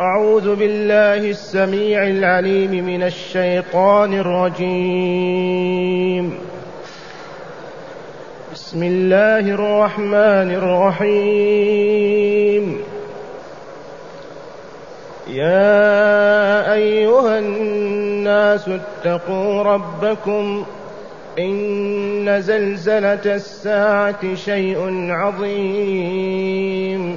أعوذ بالله السميع العليم من الشيطان الرجيم. بسم الله الرحمن الرحيم. يا أيها الناس اتقوا ربكم إن زلزلة الساعة شيء عظيم.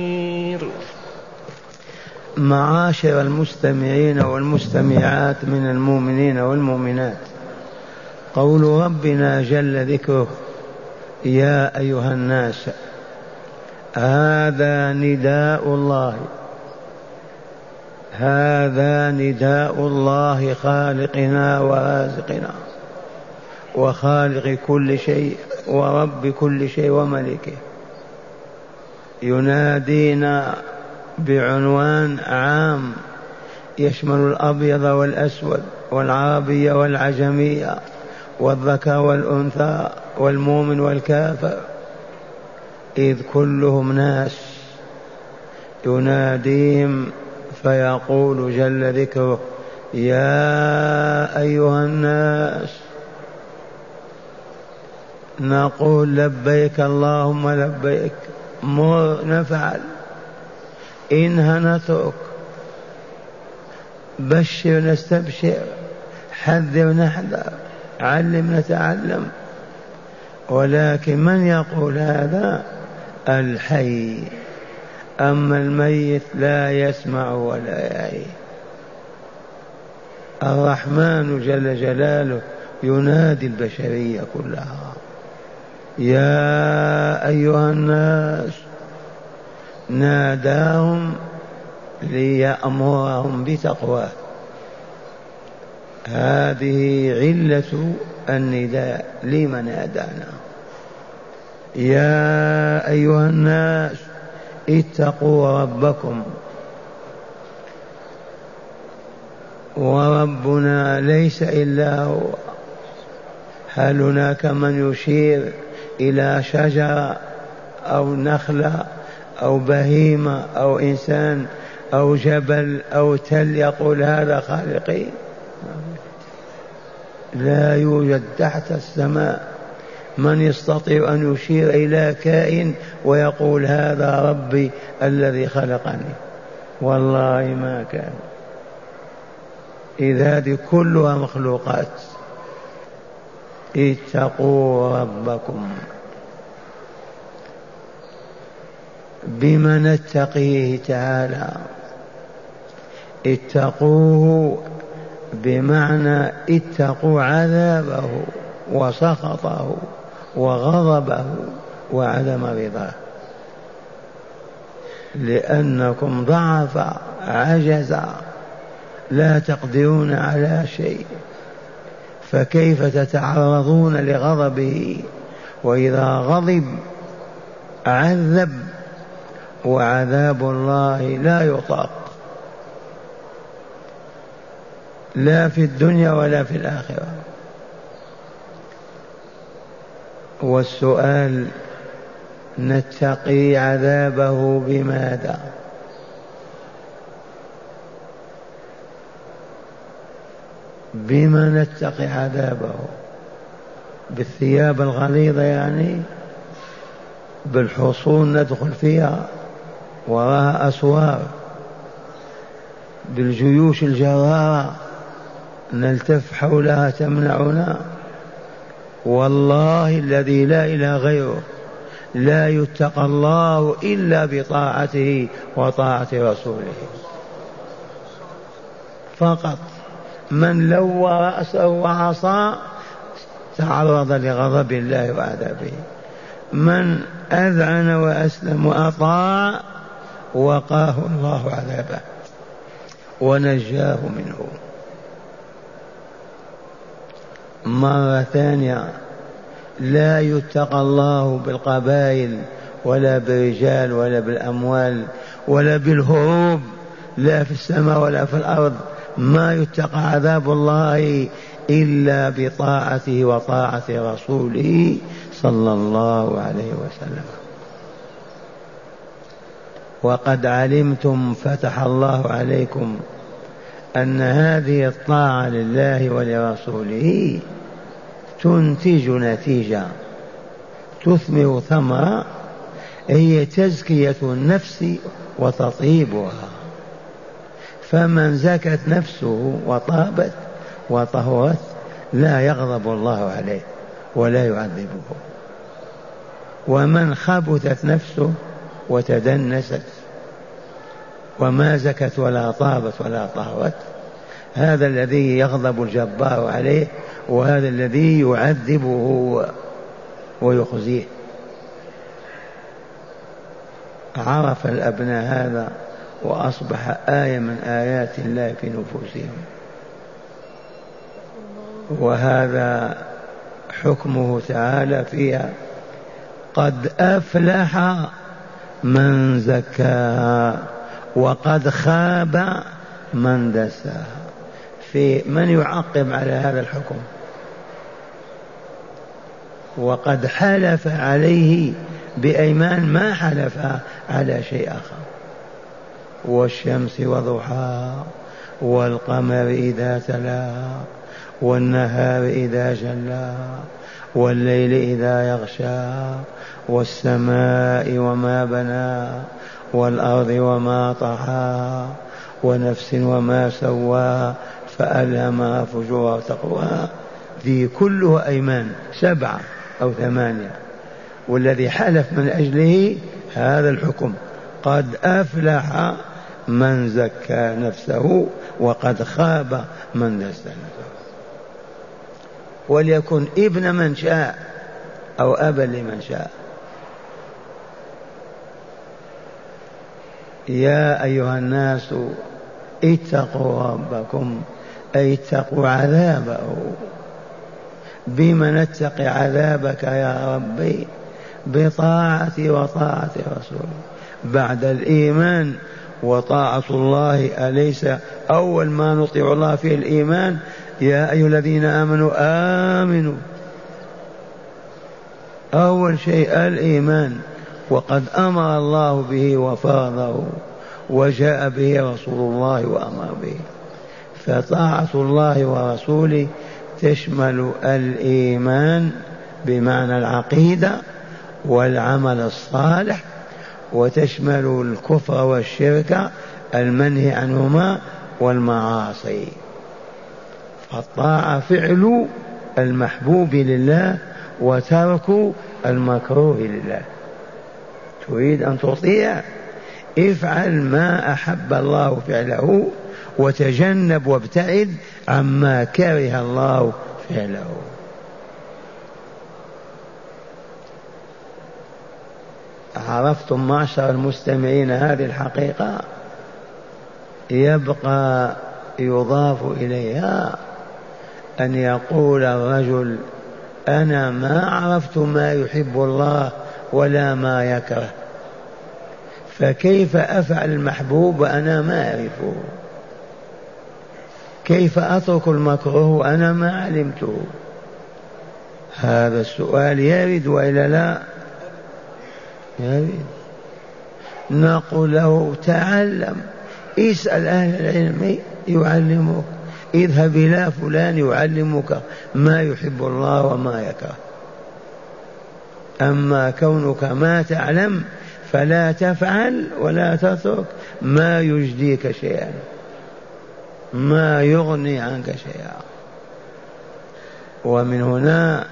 معاشر المستمعين والمستمعات من المؤمنين والمؤمنات. قول ربنا جل ذكره يا أيها الناس هذا نداء الله. هذا نداء الله خالقنا ورازقنا وخالق كل شيء ورب كل شيء وملكه. ينادينا بعنوان عام يشمل الأبيض والأسود والعربي والعجمية والذكر والأنثى والمؤمن والكافر إذ كلهم ناس يناديهم فيقول جل ذكره يا أيها الناس نقول لبيك اللهم لبيك مر نفعل. إنها نترك بشر نستبشر حذر نحذر علم نتعلم ولكن من يقول هذا؟ الحي. أما الميت لا يسمع ولا يعي. الرحمن جل جلاله ينادي البشرية كلها. يا أيها الناس ناداهم ليأمرهم بتقواه. هذه علة النداء. لمن نادانا؟ يا أيها الناس اتقوا ربكم. وربنا ليس إلا هو. هل هناك من يشير إلى شجرة أو نخلة؟ أو بهيمة أو إنسان أو جبل أو تل يقول هذا خالقي؟ لا يوجد تحت السماء. من يستطيع أن يشير إلى كائن ويقول هذا ربي الذي خلقني؟ والله ما كان. إذ هذه كلها مخلوقات. اتقوا ربكم. بما نتقيه تعالى. اتقوه بمعنى اتقوا عذابه وسخطه وغضبه وعدم رضاه. لأنكم ضعف عجز لا تقدرون على شيء. فكيف تتعرضون لغضبه؟ وإذا غضب عذب وعذاب الله لا يطاق. لا في الدنيا ولا في الآخرة. والسؤال نتقي عذابه بماذا؟ بما نتقي عذابه؟ بالثياب الغليظة يعني؟ بالحصون ندخل فيها؟ وراها أسوار بالجيوش الجرارة نلتف حولها تمنعنا. والله الذي لا إله غيره لا يتقى الله إلا بطاعته وطاعة رسوله. فقط من لوى رأسه وعصى تعرض لغضب الله وعذابه. من أذعن وأسلم وأطاع وقاه الله عذابه ونجاه منه. مرة ثانية لا يتقى الله بالقبائل ولا بالرجال ولا بالأموال ولا بالهروب لا في السماء ولا في الأرض. ما يتقى عذاب الله إلا بطاعته وطاعة رسوله صلى الله عليه وسلم. وقد علمتم فتح الله عليكم أن هذه الطاعة لله ولرسوله تنتج نتيجة تثمر ثمرة هي تزكية النفس وتطيبها. فمن زكت نفسه وطابت وطهرت لا يغضب الله عليه ولا يعذبه. ومن خبثت نفسه وتدنست وما زكت ولا طابت ولا طهرت. هذا الذي يغضب الجبار عليه وهذا الذي يعذبه ويخزيه. عرف الأبناء هذا وأصبح آية من آيات الله في نفوسهم. وهذا حكمه تعالى فيها. قد أفلح من زكاها وقد خاب من دساها في من يعقب على هذا الحكم؟ وقد حلف عليه بأيمان ما حلف على شيء آخر. والشمس وضحاها والقمر إذا تلاها والنهار إذا جلاها والليل إذا يغشاها والسماء وما بناها والأرض وما طحاها ونفس وما سواها فألهمها فجورها وتقواها ذي كلها أيمان سبعة أو ثمانية. والذي حلف من أجله هذا الحكم. قد أفلح من زكى نفسه وقد خاب من دس نفسه وليكن ابن من شاء أو أبا لمن شاء. يا أيها الناس اتقوا ربكم أي اتقوا عذابه. بما نتقي عذابك يا ربي؟ بطاعة وطاعة رسوله بعد الإيمان وطاعة الله أليس أول ما نطيع الله في الإيمان؟ يا أيها الذين آمنوا آمنوا. أول شيء الإيمان. وقد أمر الله به وفرضه وجاء به رسول الله وأمر به. فطاعة الله ورسوله تشمل الإيمان بمعنى العقيدة والعمل الصالح وتشمل الكفر والشرك المنهي عنهما والمعاصي. فالطاعة فعل المحبوب لله وترك المكروه لله. تريد أن تطيع؟ افعل ما أحب الله فعله وتجنب وابتعد عما كره الله فعله. عرفتم معشر المستمعين هذه الحقيقة؟ يبقى يضاف إليها أن يقول الرجل أنا ما عرفت ما يحب الله ولا ما يكره. فكيف أفعل المحبوب وأنا ما أعرفه؟ كيف أترك المكروه وأنا ما علمته؟ هذا السؤال يرد وإلا لا؟ يرد. نقول له تعلم اسأل أهل العلم يعلمك اذهب إلى فلان يعلمك ما يحب الله وما يكره. أما كونك ما تعلم فلا تفعل ولا تترك ما يجديك شيئا ما يغني عنك شيئا. ومن هنا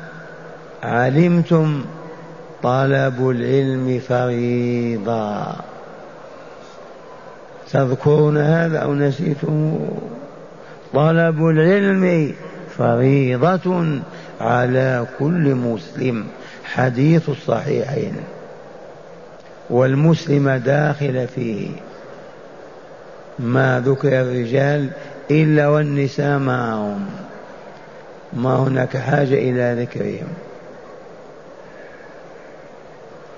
علمتم طلب العلم فريضة تذكرون هذا أو نسيتم طلب العلم فريضة على كل مسلم. حديث الصحيحين. والمسلم داخل فيه. ما ذكر الرجال إلا والنساء معهم. ما هناك حاجة إلى ذكرهم.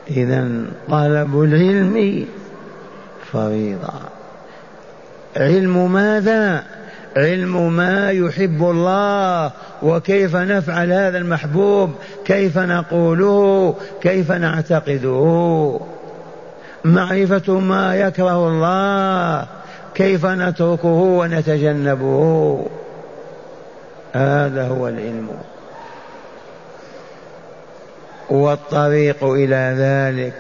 إذا طلب العلم فريضة. علم ماذا؟ علم ما يحب الله وكيف نفعل هذا المحبوب كيف نقوله كيف نعتقده. معرفة ما يكره الله كيف نتركه ونتجنبه. هذا هو العلم. والطريق إلى ذلك.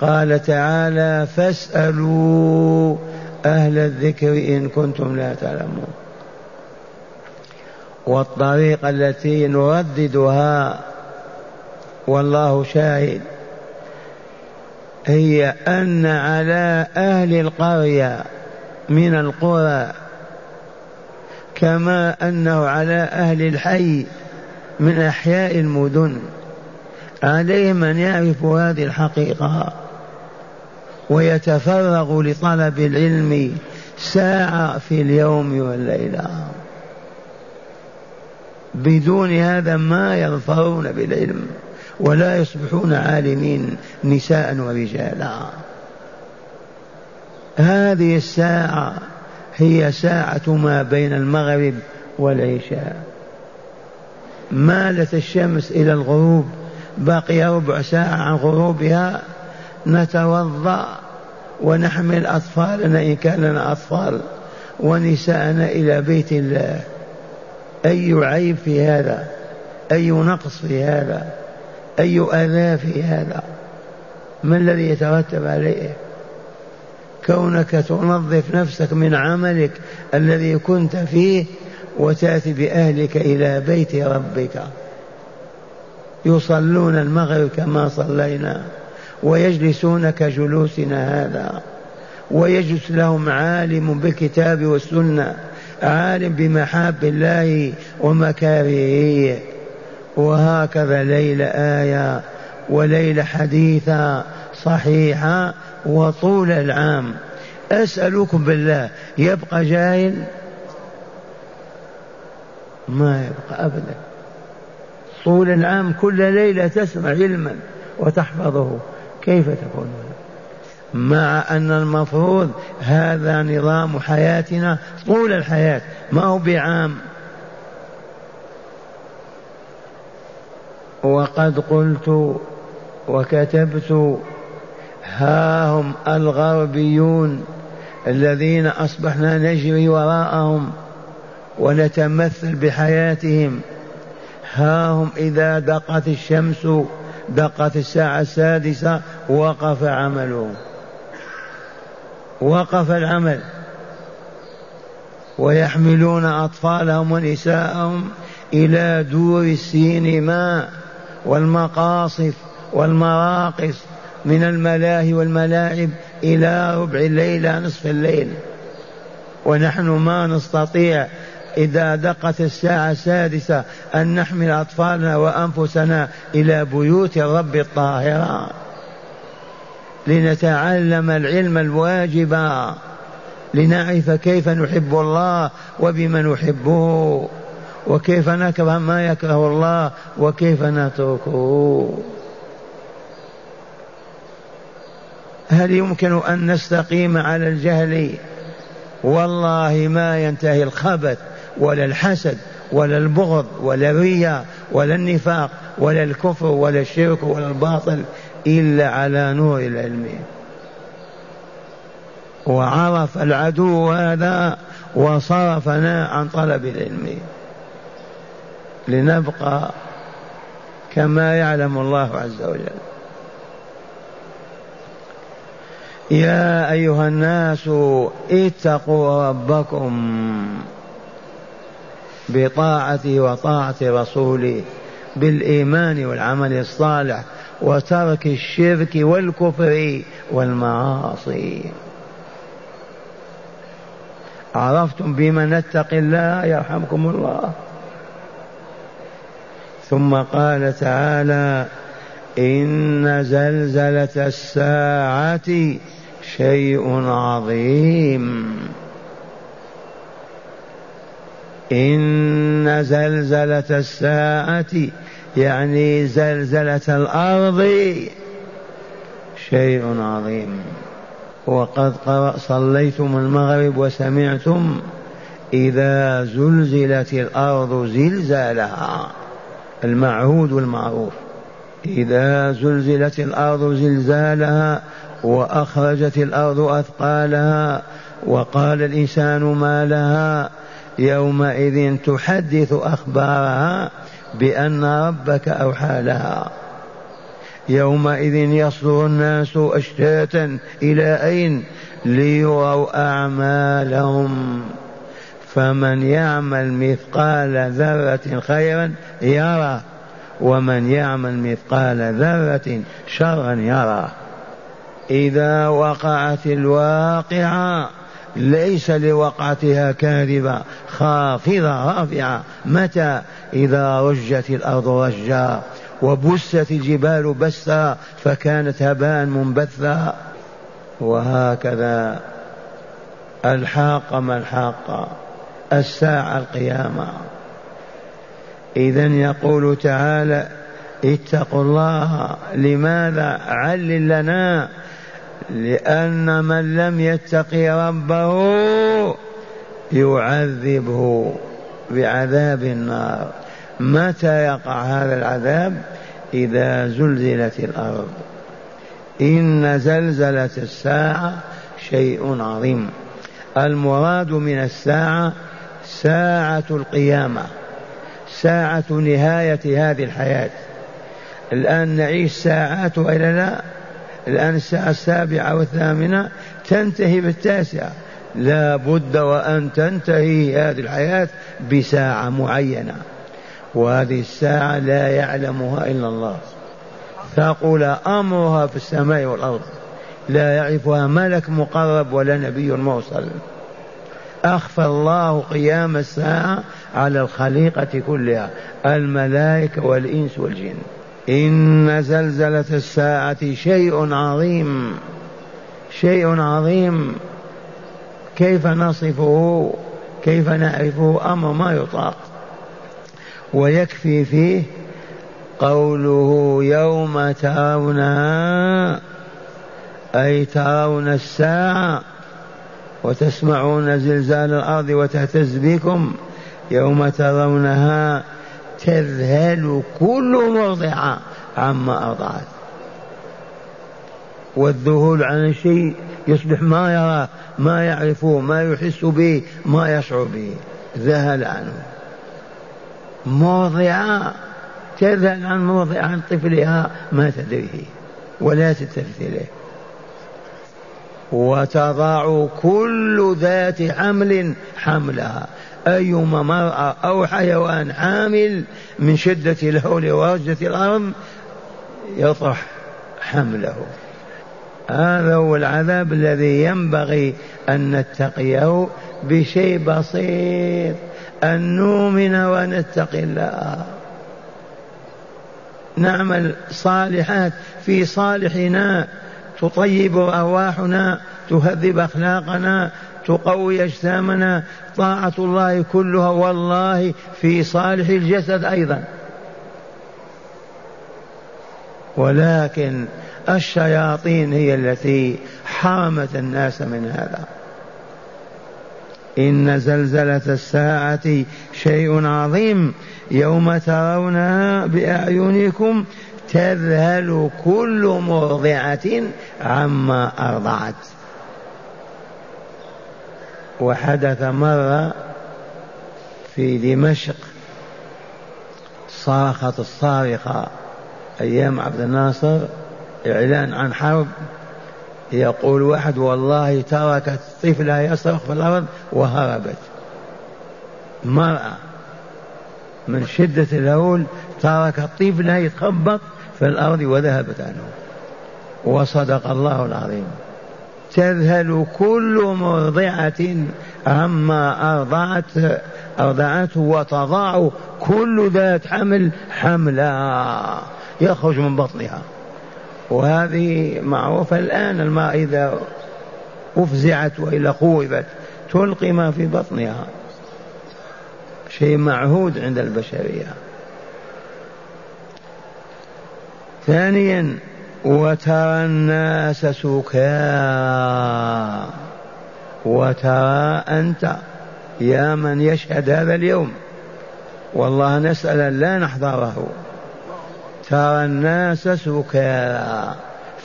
قال تعالى فاسألوا أهل الذكر إن كنتم لا تعلمون. والطريق التي نرددها والله شاهد هي أن على أهل القرية من القرى كما أنه على أهل الحي من أحياء المدن عليهم أن يعرفوا هذه الحقيقة. ويتفرغوا لطلب العلم ساعة في اليوم والليلة. بدون هذا ما يظفرون بالعلم ولا يصبحون عالمين نساء ورجالا. هذه الساعة هي ساعة ما بين المغرب والعشاء. مالت الشمس إلى الغروب بقي ربع ساعة عن غروبها نتوضأ ونحمل أطفالنا إن كان لنا أطفال ونساءنا إلى بيت الله. أي عيب في هذا؟ أي نقص في هذا؟ أي أذى في هذا؟ ما الذي يترتب عليه؟ كونك تنظف نفسك من عملك الذي كنت فيه وتأتي بأهلك إلى بيت ربك. يصلون المغرب كما صلينا. ويجلسون كجلوسنا هذا. ويجلس لهم عالم بالكتاب والسنة عالم بمحاب الله ومكارهه وهكذا ليلة آية وليلة حديثة صحيحة وطول العام. أسألكم بالله يبقى جاهل؟ ما يبقى أبدا. طول العام كل ليلة تسمع علما وتحفظه. كيف تكون؟ مع أن المفروض هذا نظام حياتنا طول الحياة ما هو بعام. وقد قلت وكتبت ها هم الغربيون الذين أصبحنا نجري وراءهم ونتمثل بحياتهم. ها هم إذا دقت الشمس دقت الساعة السادسة وقف عمله. وقف العمل. ويحملون أطفالهم ونساءهم إلى دور السينما والمقاصف والمراقص من الملاهي والملاعب إلى ربع الليل نصف الليل. ونحن ما نستطيع إذا دقت الساعة السادسة أن نحمل أطفالنا وأنفسنا إلى بيوت الرب الطاهرة. لنتعلم العلم الواجب. لنعرف كيف نحب الله وبما نحبه. وكيف نكره ما يكره الله وكيف نتركه. هل يمكن أن نستقيم على الجهل؟ والله ما ينتهي الخبث. ولا الحسد ولا البغض ولا الرياء ولا النفاق ولا الكفر ولا الشرك ولا الباطل إلا على نور العلم. وعرف العدو هذا وصرفنا عن طلب العلم. لنبقى كما يعلم الله عز وجل. يا أيها الناس اتقوا ربكم. بطاعته وطاعة رسوله بالإيمان والعمل الصالح وترك الشرك والكفر والمعاصي. عرفتم بما نتقي الله يرحمكم الله. ثم قال تعالى إن زلزلة الساعة شيء عظيم. إن زلزلة الساعة يعني زلزلة الأرض شيء عظيم. وقد صليتم المغرب وسمعتم إذا زلزلت الأرض زلزالها المعهود والمعروف إذا زلزلت الأرض زلزالها وأخرجت الأرض أثقالها وقال الإنسان ما لها يومئذ تحدث أخبارها بأن ربك أوحى لها. يومئذ يصدر الناس أشتاتا إلى أين؟ ليروا أعمالهم. فمن يعمل مثقال ذرة خيرا يرى ومن يعمل مثقال ذرة شرا يرى. إذا وقعت الواقعة ليس لوقعتها كاذبة خافضة رافعة. متى؟ إذا رجت الأرض رجا وبست الجبال بسا فكانت هباء منبثا. وهكذا. الحاقة ما الحاقة الساعة القيامة. إذا يقول تعالى اتقوا الله. لماذا؟ علل لنا. لأن من لم يتقي ربه يعذبه بعذاب النار. متى يقع هذا العذاب؟ إذا زلزلت الأرض. إن زلزلة الساعة شيء عظيم. المراد من الساعة ساعة القيامة ساعة نهاية هذه الحياة. الآن نعيش ساعات وإلا لا؟ الآن الساعة السابعة والثامنة تنتهي بالتاسعة. لا بد وأن تنتهي هذه الحياة بساعة معينة وهذه الساعة لا يعلمها إلا الله. ثقل أمرها في السماء والأرض. لا يعرفها ملك مقرب ولا نبي مرسل. أخفى الله قيام الساعة على الخليقة كلها الملائكة والإنس والجن. إن زلزلة الساعة شيء عظيم شيء عظيم. كيف نصفه؟ كيف نعرفه؟ أمر ما يطاق. ويكفي فيه قوله يوم ترونها أي ترون الساعة وتسمعون زلزال الأرض وتهتز بكم يوم ترونها تذهل كل مرضعة عما أرضعت والذهول عن الشيء يصبح ما يراه ما يعرفه ما يحس به ما يشعر به. ذهل عنه. مرضعة تذهل عن مرضع عن طفلها ما تدريه ولا تلتفت إليه وتضع كل ذات حمل حملها. أيما مرأة أو حيوان حامل من شدة الهول ورجة الأرض يطرح حمله. هذا هو العذاب الذي ينبغي أن نتقيه بشيء بسيط أن نؤمن ونتقي الله. نعمل صالحات في صالحنا تطيب أرواحنا تهذب أخلاقنا تقوي أجسامنا طاعة الله كلها والله في صالح الجسد أيضا. ولكن الشياطين هي التي حرمت الناس من هذا. إن زلزلة الساعة شيء عظيم. يوم ترونها بأعينكم تذهل كل مرضعة عما أرضعت. وحدث مرة في دمشق صرخت الصارخة أيام عبد الناصر إعلان عن حرب يقول واحد والله تركت طفلها يصرخ في الأرض وهربت. مرأة من شدة الهول تركت طفلها يتخبط في الأرض وذهبت عنه. وصدق الله العظيم. تذهل كل مرضعة عما أرضعت أرضعته وتضاع كل ذات حمل حملا يخرج من بطنها. وهذه معروفة الآن الماء إذا أفزعت وإلا خوفت تلقي ما في بطنها. شيء معهود عند البشرية. ثانيا وترى الناس سكارى وترى أنت يا من يشهد هذا اليوم. والله نسأل لا نحضره. ترى الناس سكارى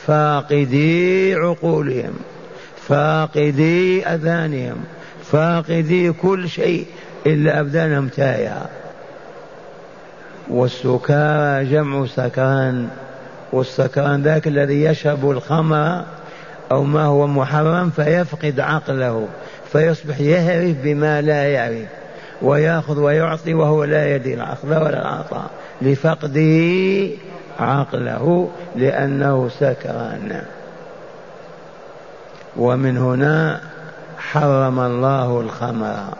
فاقدي عقولهم. فاقدي أذانهم. فاقدي كل شيء إلا أبدانهم تايا. والسكارى جمع سكران. والسكران ذاك الذي يشرب الخمر أو ما هو محرم فيفقد عقله فيصبح يهرف بما لا يعرف ويأخذ ويعطي وهو لا يدري الأخذ ولا العطاء لفقده عقله لأنه سكران. ومن هنا حرم الله الخمر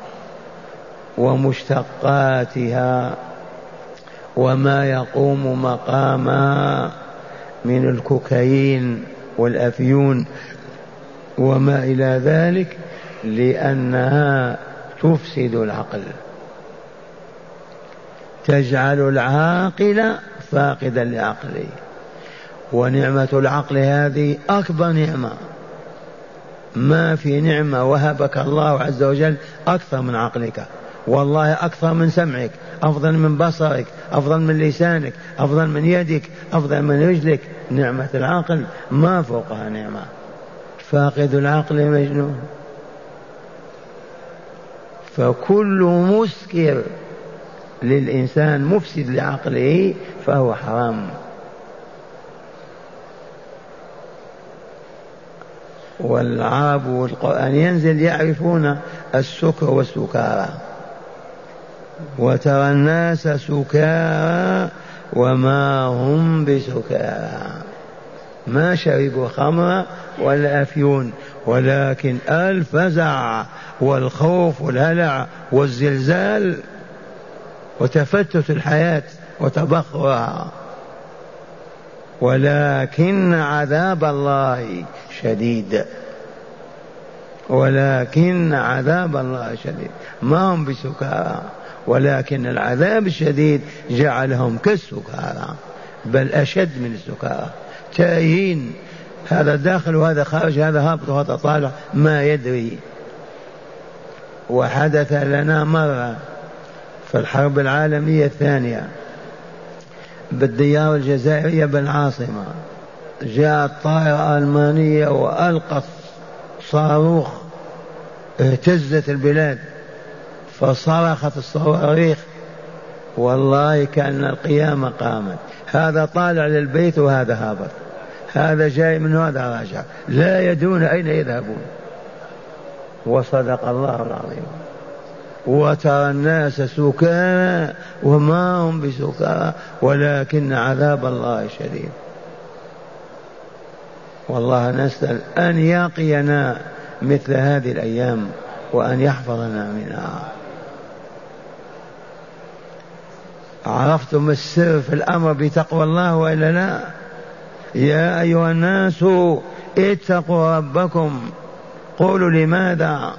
ومشتقاتها وما يقوم مقامها من الكوكايين والأفيون وما إلى ذلك لأنها تفسد العقل. تجعل العاقل فاقدا لعقله. ونعمة العقل هذه أكبر نعمة. ما في نعمة وهبك الله عز وجل أكثر من عقلك. والله أكثر من سمعك أفضل من بصرك أفضل من لسانك أفضل من يدك أفضل من رجلك. نعمة العقل ما فوقها نعمة. فاقد العقل مجنون. فكل مسكر للإنسان مفسد لعقله فهو حرام. والعرب والقرآن ينزل يعرفون السكر والسكارى. وترى الناس سكارى وما هم بسكارى. ما شربوا خمرا ولا أفيون ولكن الفزع والخوف والهلع والزلزال وتفتت الحياة وتبخرها. ولكن عذاب الله شديد. ولكن عذاب الله شديد. ما هم بسكارى؟ ولكن العذاب الشديد جعلهم كالسكارى بل أشد من السكارى. تايهين هذا داخل وهذا خارج هذا هابط وهذا طالع ما يدري. وحدث لنا مرة في الحرب العالمية الثانية بالديار الجزائرية بالعاصمة جاءت طائرة ألمانية وألقت صاروخ اهتزت البلاد. فصرخت الصواريخ والله كأن القيامة قامت. هذا طالع للبيت وهذا هابط. هذا جاي من هذا راجع. لا يدرون أين يذهبون. وصدق الله العظيم. وترى الناس سكارى وما هم بسكارى ولكن عذاب الله شديد. والله نسأل أن يقينا مثل هذه الأيام وأن يحفظنا منها. عرفتم السر في الأمر بتقوى الله وإلا لا؟ يا أيها الناس اتقوا ربكم. قولوا لماذا؟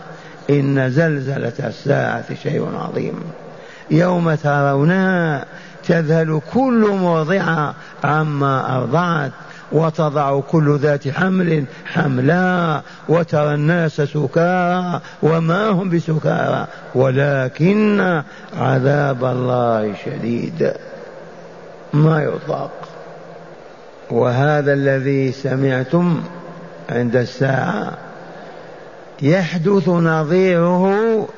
إن زلزلة الساعة شيء عظيم. يوم ترونها تذهل كل مرضعة عما أرضعت. وتضع كل ذات حمل حملا وترى الناس سكارى وما هم بسكارى. ولكن عذاب الله شديد. ما يطاق. وهذا الذي سمعتم عند الساعة. يحدث نظيره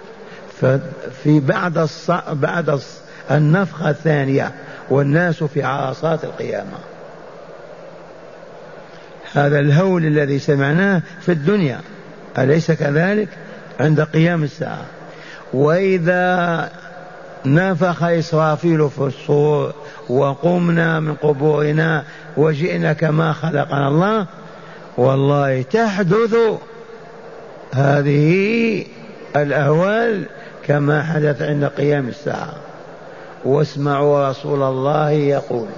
في بعد بعد النفخة الثانية. والناس في عرصات القيامة. هذا الهول الذي سمعناه في الدنيا. أليس كذلك؟ عند قيام الساعة. وإذا نفخ إسرافيل في الصور وقمنا من قبورنا وجئنا كما خلقنا الله والله تحدث هذه الأهوال كما حدث عند قيام الساعة. واسمعوا رسول الله يقول.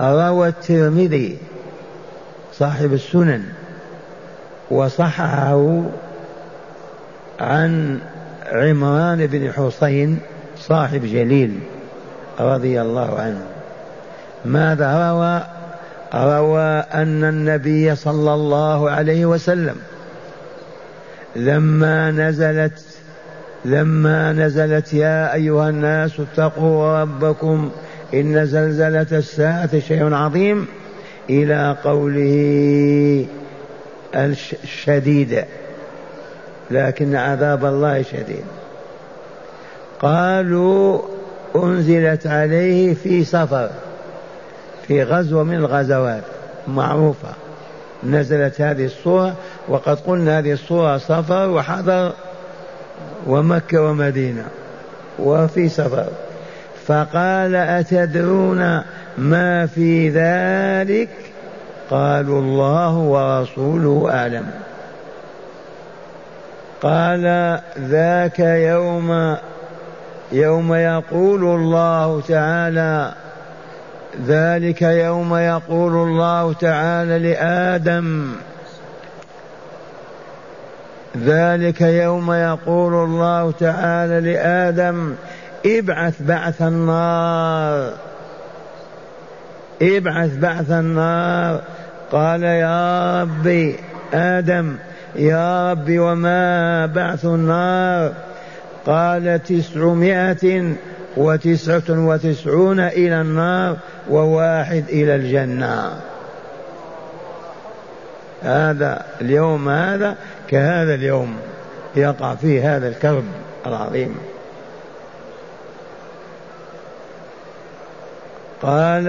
روى الترمذي صاحب السنن وصححه عن عمران بن حسين صاحب جليل رضي الله عنه. ماذا روى؟ روى أن النبي صلى الله عليه وسلم لما نزلت لما نزلت يا أيها الناس اتقوا ربكم إن زلزلة الساعة شيء عظيم. إلى قوله الشديد لكن عذاب الله شديد. قالوا أنزلت عليه في سفر في غزوة من الغزوات معروفة. نزلت هذه الصورة وقد قلنا هذه الصورة سفر وحضر ومكة ومدينة وفي سفر. فقال أتدرون ما في ذلك قالوا الله ورسوله أعلم. قال ذاك يوم يوم يقول الله تعالى ذلك يوم يقول الله تعالى لآدم ذلك يوم يقول الله تعالى لآدم ابعث بعث النار. ابعث بعث النار. قال يا ربي آدم يا رب وما بعث النار؟ قال تسعمائة وتسعة وتسعون إلى النار وواحد إلى الجنة. هذا اليوم هذا كهذا اليوم يقع فيه هذا الكرب العظيم. قال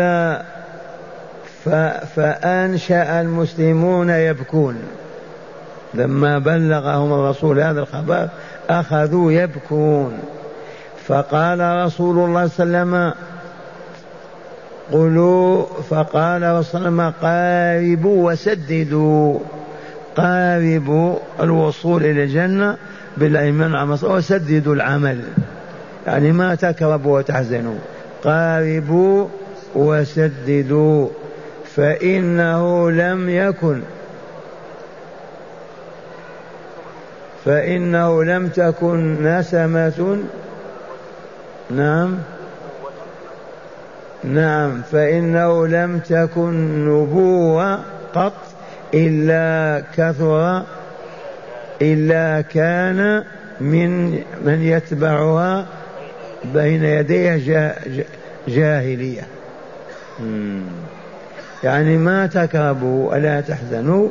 فأنشأ المسلمون يبكون. لما بلغهم الرسول هذا الخبر أخذوا يبكون. فقال رسول الله صلى الله عليه وسلم قلوا فقال رسول الله قاربوا وسددوا قاربوا الوصول إلى الجنة بالأيمان وسددوا العمل. يعني ما تكربوا وتحزنوا. قاربوا وسددوا. فإنه لم يكن فإنه لم تكن نسمة نعم نعم فإنه لم تكن نبوة قط إلا كثر إلا كان من من يتبعها بين يديها جاهلية. يعني ما تكربوا ولا تحزنوا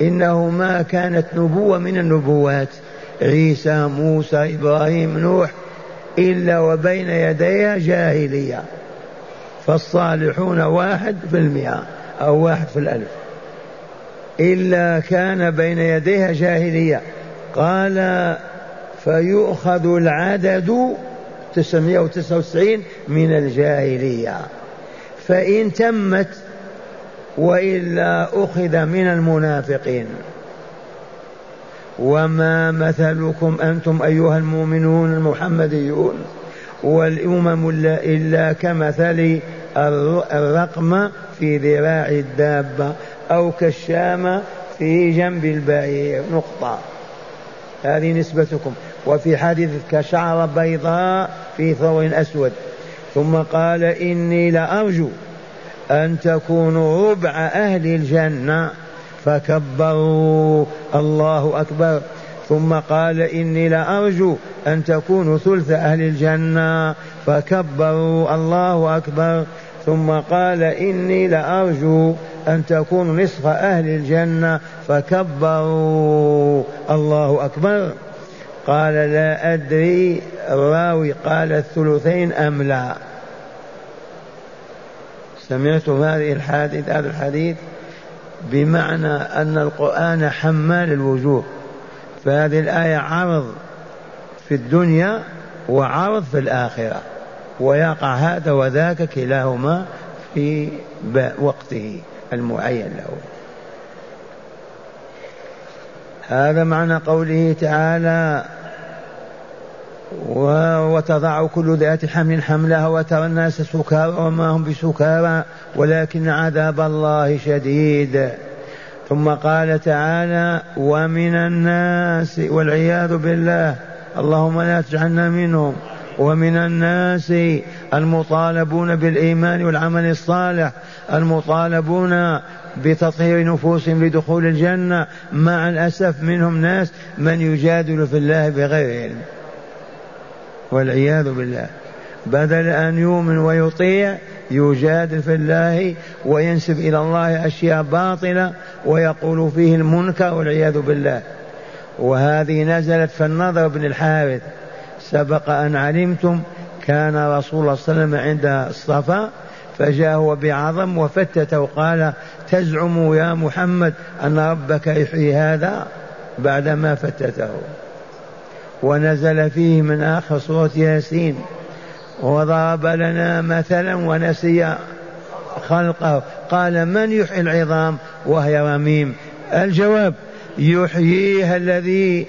إنه ما كانت نبوة من النبوات. عيسى موسى إبراهيم نوح إلا وبين يديها جاهلية. فالصالحون واحد في المئة أو واحد في الألف. إلا كان بين يديها جاهلية. قال فيؤخذ العدد 999 من الجاهلية. فإن تمت وإلا أخذ من المنافقين. وما مثلكم أنتم أيها المؤمنون المحمديون والأمم إلا كمثل الرقم في ذراع الدابة أو كالشامه في جنب البعير. نقطة. هذه نسبتكم. وفي حديث كشعر بيضاء في ثور أسود. ثم قال إني لأرجو أن تكونوا ربع أهل الجنة. فكبروا. الله أكبر. ثم قال إني لأرجو أن تكونوا ثلث أهل الجنة. فكبروا. الله أكبر. ثم قال إني لأرجو أن تكونوا نصف أهل الجنة. فكبروا. الله أكبر. قال لا أدري الراوي قال الثلثين أم لا. سمعتم هذه الحادث هذا الحديث بمعنى أن القرآن حمال الوجوه. فهذه الآية عرض في الدنيا وعرض في الآخرة ويقع هذا وذاك كلاهما في وقته المعين له. هذا معنى قوله تعالى وتضع كل ذات حمل حملها وترى الناس سكارى وما هم بسكارى ولكن عذاب الله شديد. ثم قال تعالى ومن الناس والعياذ بالله اللهم لا تجعلنا منهم. ومن الناس المطالبون بالإيمان والعمل الصالح المطالبون بتطهير نفوسهم لدخول الجنة. مع الأسف منهم ناس من يجادل في الله بغير علم. والعياذ بالله. بدل أن يؤمن ويطيع يجادل في الله وينسب إلى الله أشياء باطلة ويقول فيه المنكر والعياذ بالله. وهذه نزلت في النضر بن الحارث. سبق أن علمتم كان رسول الله صلى الله عليه وسلم عند الصفا فجاء بعظم وفتته وقال تزعم يا محمد أن ربك يحيي هذا بعدما فتته. ونزل فيه من آخر سورة ياسين وضرب لنا مثلا ونسي خلقه. قال من يحيي العظام وهي رميم؟ الجواب يحييها الذي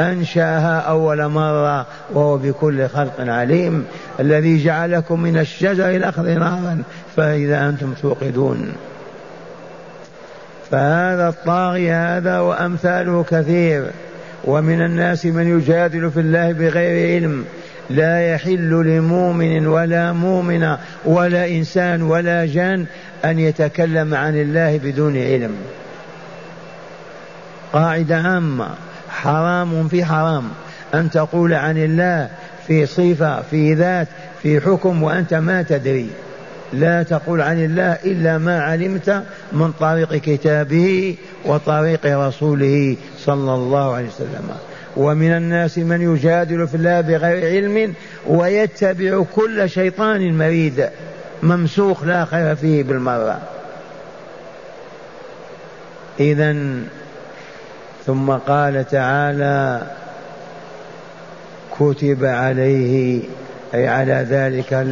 أنشأها أول مرة وهو بكل خلق عليم الذي جعلكم من الشجر الأخضر نارا فإذا أنتم توقدون. فهذا الطاغي هذا وأمثاله كثير. ومن الناس من يجادل في الله بغير علم لا يحل لمؤمن ولا مؤمنة ولا إنسان ولا جان أن يتكلم عن الله بدون علم. قاعدة عامة. حرام في حرام. أن تقول عن الله في صفة في ذات في حكم وأنت ما تدري. لا تقول عن الله إلا ما علمت من طريق كتابه وطريق رسوله صلى الله عليه وسلم. ومن الناس من يجادل في الله بغير علم ويتبع كل شيطان مريد ممسوخ لا خير فيه بالمرة. إذا ثم قال تعالى كتب عليه أي على ذلك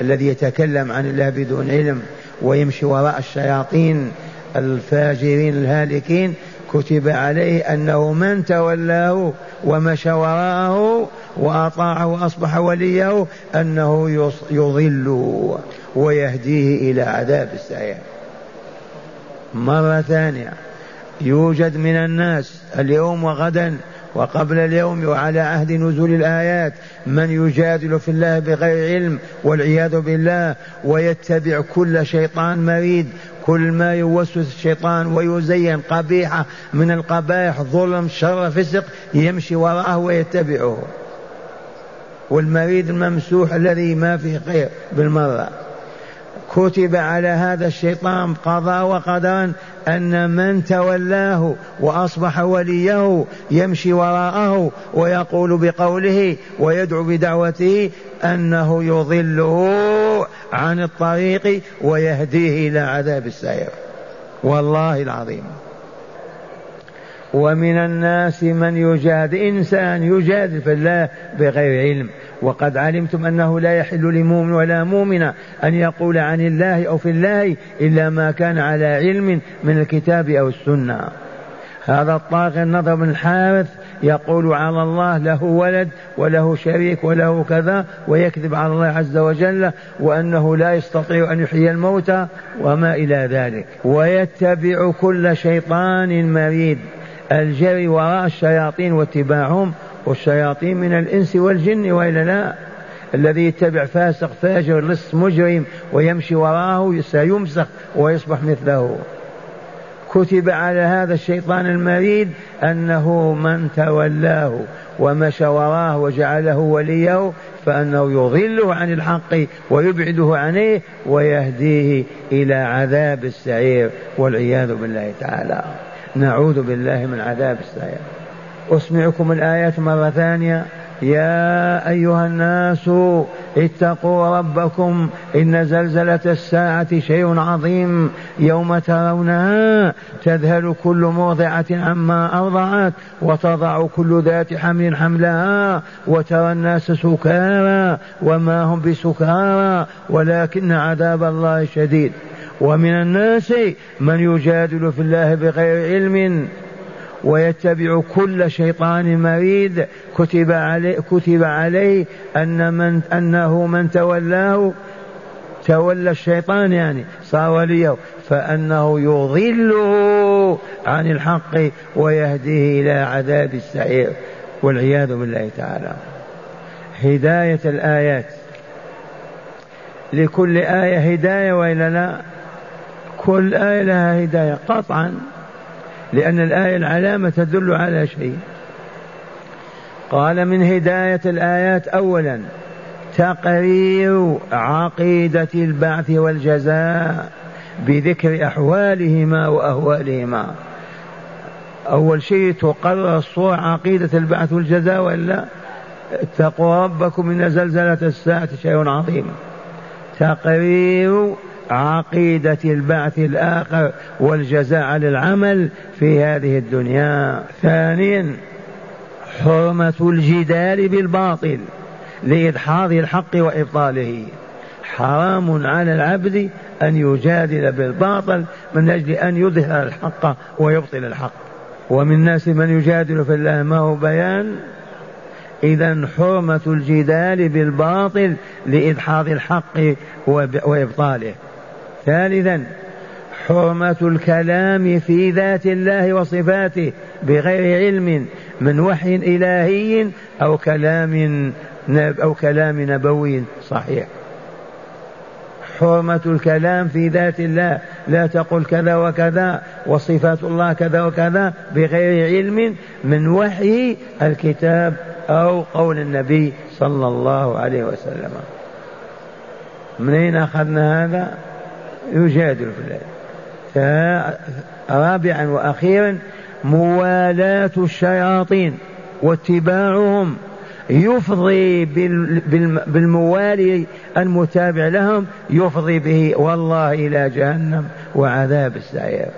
الذي يتكلم عن الله بدون علم ويمشي وراء الشياطين الفاجرين الهالكين كتب عليه أنه من تولاه ومشى وراءه وأطاعه وأصبح وليه أنه يضله ويهديه إلى عذاب السعير. مرة ثانية يوجد من الناس اليوم وغدا وقبل اليوم وعلى عهد نزول الآيات من يجادل في الله بغير علم والعياذ بالله ويتبع كل شيطان مريد كل ما يوسوس الشيطان ويزين قبيحة من القبائح ظلم شر فسق يمشي وراءه ويتبعه. والمريد الممسوح الذي ما فيه خير بالمرة. كتب على هذا الشيطان قضاء وقدرا أن من تولاه وأصبح وليه يمشي وراءه ويقول بقوله ويدعو بدعوته أنه يضله عن الطريق ويهديه إلى عذاب السعير. والله العظيم. ومن الناس من يجادل إنسان يجادل في الله بغير علم. وقد علمتم أنه لا يحل لمؤمن ولا مؤمنة أن يقول عن الله أو في الله إلا ما كان على علم من الكتاب أو السنة. هذا الطاغي النضر بن الحارث يقول على الله له ولد وله شريك وله كذا ويكذب على الله عز وجل وأنه لا يستطيع أن يحيي الموتى وما إلى ذلك. ويتبع كل شيطان مريد. الجري وراء الشياطين واتباعهم والشياطين من الإنس والجن وإلا لا. الذي يتبع فاسق فاجر لص مجرم ويمشي وراءه سيمسخ ويصبح مثله. كتب على هذا الشيطان المريد أنه من تولاه ومشى وراه وجعله وليه فأنه يضله عن الحق ويبعده عنه ويهديه إلى عذاب السعير والعياذ بالله تعالى. نعوذ بالله من عذاب السعير أسمعكم الآيات مرة ثانية. يا أيها الناس اتقوا ربكم إن زلزلة الساعة شيء عظيم يوم ترونها تذهل كل مرضعة عما أرضعت وتضع كل ذات حمل حملها وترى الناس سكارى وما هم بسكارى ولكن عذاب الله شديد. ومن الناس من يجادل في الله بغير علم ويتبع كل شيطان مريد. كتب عليه كتب عليه أن من أنه من تولاه تولى الشيطان يعني صار وليه فأنه يضله عن الحق ويهديه إلى عذاب السعير. والعياذ بالله تعالى. هداية الآيات. لكل آية هداية وإلا لا؟ كل آية لها هداية قطعا لأن الآية العلامة تدل على شيء. قال من هداية الآيات أولا تقرير عقيدة البعث والجزاء بذكر أحوالهما وأهوالهما. أول شيء تقرر الصور عقيدة البعث والجزاء وإلا اتقوا ربكم إن زلزلة الساعة شيء عظيم. تقرير عقيدة البعث الآخر والجزاء على العمل في هذه الدنيا. ثانيا حرمة الجدال بالباطل لإدحاض الحق وإبطاله. حرام على العبد أن يجادل بالباطل من أجل أن يظهر الحق ويبطل الحق. ومن الناس من يجادل في الله ما هو بيان؟ إذا حرمة الجدال بالباطل لإدحاض الحق وإبطاله. ثالثا حرمة الكلام في ذات الله وصفاته بغير علم من وحي إلهي أو كلام أو كلام نبوي صحيح. حرمة الكلام في ذات الله لا تقل كذا وكذا وصفات الله كذا وكذا بغير علم من وحي الكتاب أو قول النبي صلى الله عليه وسلم. من أين أخذنا هذا؟ يجادل في الله رابعا وأخيرا موالاة الشياطين واتباعهم. يفضي بالموالي المتابع لهم يفضي به والله إلى جهنم وعذاب السعير.